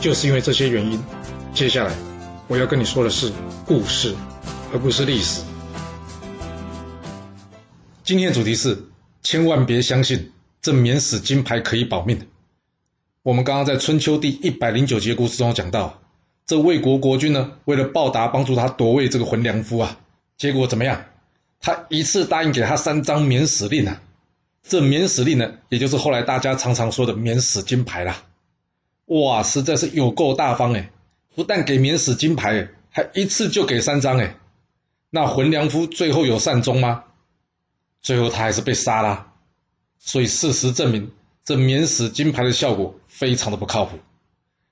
就是因为这些原因，接下来我要跟你说的是故事，而不是历史。今天的主题是：千万别相信这免死金牌可以保命。我们刚刚在春秋第一百零九节故事中讲到，这魏国国君呢，为了报答帮助他夺位这个浑良夫啊，结果怎么样？他一次答应给他三张免死令啊！这免死令呢，也就是后来大家常常说的免死金牌啦。哇，实在是有够大方哎！不但给免死金牌，还一次就给三张哎。那浑良夫最后有善终吗？最后他还是被杀了。所以事实证明，这免死金牌的效果非常的不靠谱。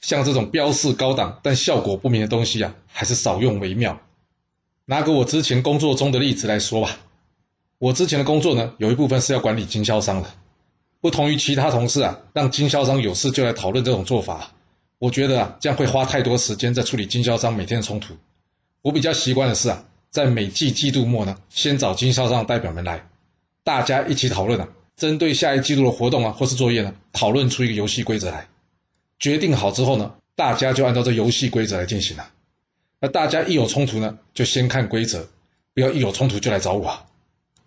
像这种标示高档但效果不明的东西啊，还是少用为妙。拿个我之前工作中的例子来说吧，我之前的工作呢，有一部分是要管理经销商的。不同于其他同事啊，让经销商有事就来讨论这种做法，我觉得啊，这样会花太多时间在处理经销商每天的冲突。我比较习惯的是啊，在每季季度末呢，先找经销商的代表们来，大家一起讨论啊，针对下一季度的活动啊或是作业呢，讨论出一个游戏规则来。决定好之后呢，大家就按照这游戏规则来进行了。那大家一有冲突呢，就先看规则，不要一有冲突就来找我。啊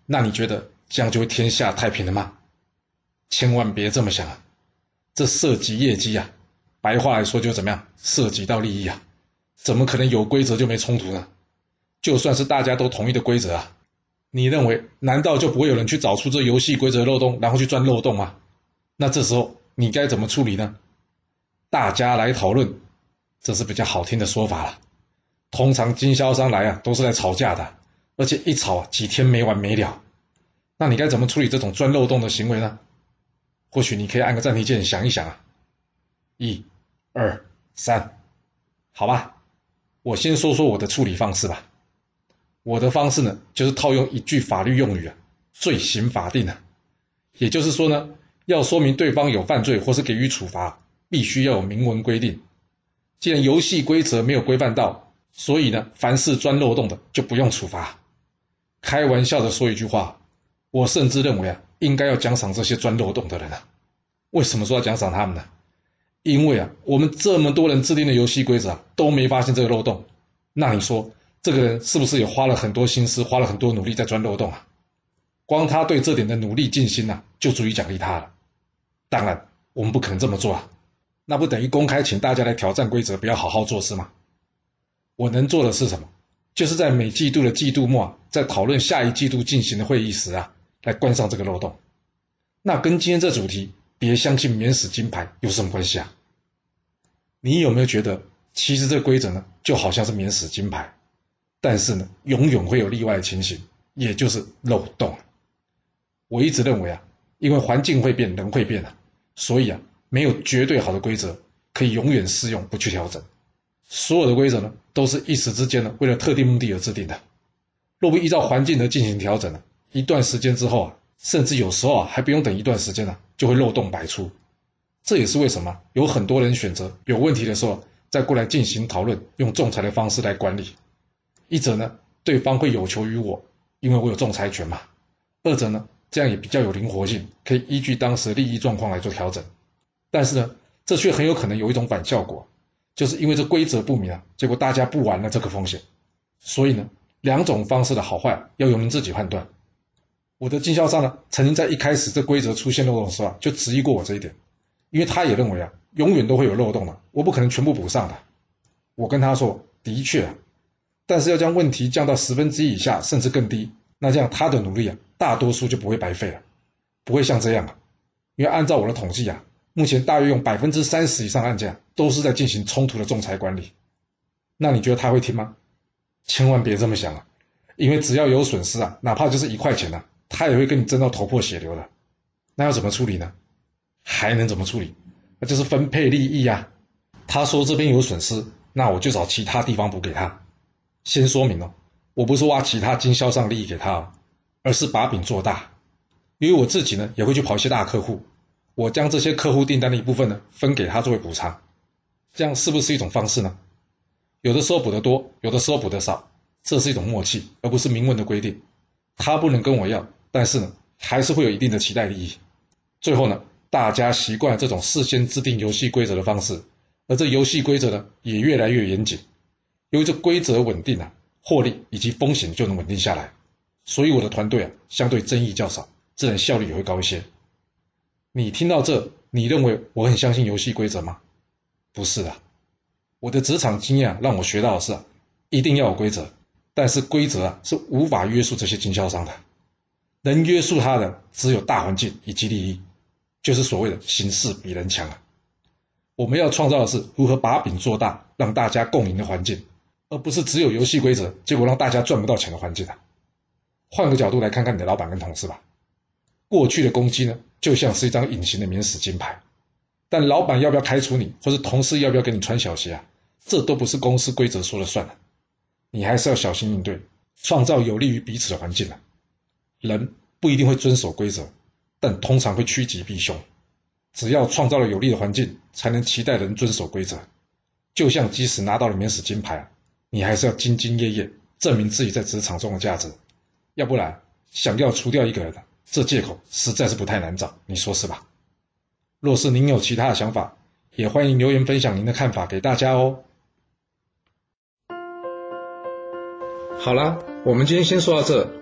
那你觉得这样就会天下太平了吗？千万别这么想啊！这涉及业绩啊，白话来说就怎么样？涉及到利益啊，怎么可能有规则就没冲突呢？就算是大家都同意的规则啊，你认为难道就不会有人去找出这游戏规则漏洞，然后去钻漏洞吗？那这时候你该怎么处理呢？大家来讨论，这是比较好听的说法了。通常经销商来啊，都是来吵架的，而且一吵啊几天没完没了。那你该怎么处理这种钻漏洞的行为呢？或许你可以按个暂停键想一想啊，一、二、三，好吧，我先说说我的处理方式吧。我的方式呢，就是套用一句法律用语啊，罪刑法定啊，也就是说呢，要说明对方有犯罪或是给予处罚，必须要有明文规定。既然游戏规则没有规范到，所以呢，凡是钻漏洞的就不用处罚。开玩笑的说一句话，我甚至认为啊。应该要奖赏这些钻漏洞的人啊！为什么说要奖赏他们呢？因为啊，我们这么多人制定的游戏规则啊，都没发现这个漏洞。那你说，这个人是不是也花了很多心思，花了很多努力在钻漏洞啊？光他对这点的努力尽心呐，就足以奖励他了。当然，我们不可能这么做啊！那不等于公开请大家来挑战规则，不要好好做事吗？我能做的是什么？就是在每季度的季度末，在讨论下一季度进行的会议时啊。来关上这个漏洞，那跟今天这主题别相信免死金牌有什么关系啊？你有没有觉得，其实这规则呢就好像是免死金牌，但是呢永远会有例外的情形，也就是漏洞。我一直认为啊，因为环境会变，人会变啊，所以啊没有绝对好的规则可以永远适用不去调整。所有的规则呢都是一时之间呢为了特定目的而制定的，若不依照环境而进行调整呢？一段时间之后啊，甚至有时候啊还不用等一段时间呢，就会漏洞百出。这也是为什么有很多人选择有问题的时候再过来进行讨论，用仲裁的方式来管理。一则呢，对方会有求于我，因为我有仲裁权嘛；二者呢，这样也比较有灵活性，可以依据当时利益状况来做调整。但是呢，这却很有可能有一种反效果，就是因为这规则不明啊，结果大家不玩了这个风险。所以呢，两种方式的好坏要由您自己判断。我的经销商呢，曾经在一开始这规则出现漏洞的时候，就质疑过我这一点，因为他也认为啊，永远都会有漏洞的，我不可能全部补上的。我跟他说，的确啊，但是要将问题降到十分之一以下，甚至更低，那这样他的努力啊，大多数就不会白费了，不会像这样啊，因为按照我的统计啊，目前大约用百分之三十以上案件都是在进行冲突的仲裁管理。那你觉得他会听吗？千万别这么想啊，因为只要有损失啊，哪怕就是一块钱呢。他也会跟你争到头破血流的，那要怎么处理呢？还能怎么处理？那就是分配利益呀。他说这边有损失，那我就找其他地方补给他。先说明哦，我不是挖其他经销商利益给他哦，而是把饼做大。因为我自己呢也会去跑一些大客户，我将这些客户订单的一部分呢分给他作为补偿，这样是不是一种方式呢？有的时候补得多，有的时候补得少，这是一种默契，而不是明文的规定。他不能跟我要，但是呢还是会有一定的期待利益。最后呢，大家习惯这种事先制定游戏规则的方式，而这游戏规则呢也越来越严谨。由于这规则稳定啊，获利以及风险就能稳定下来，所以我的团队啊相对争议较少。自然效率也会高一些。你听到这，你认为我很相信游戏规则吗？不是的，我的职场经验啊让我学到的是，一定要有规则，但是规则啊是无法约束这些经销商的，能约束他的只有大环境以及利益，就是所谓的形势比人强啊。我们要创造的是如何把饼做大，让大家共赢的环境，而不是只有游戏规则，结果让大家赚不到钱的环境啊。换个角度来看看你的老板跟同事吧。过去的攻击呢，就像是一张隐形的免死金牌，但老板要不要开除你，或者同事要不要给你穿小鞋啊，这都不是公司规则说了算的，你还是要小心应对，创造有利于彼此的环境啊。人不一定会遵守规则，但通常会趋吉避凶。只要创造了有利的环境，才能期待人遵守规则。就像即使拿到了免死金牌，你还是要兢兢业业，证明自己在职场中的价值，要不然想要除掉一个人。这借口实在是不太难找，你说是吧？若是您有其他的想法，也欢迎留言分享您的看法给大家哦。好啦，我们今天先说到这。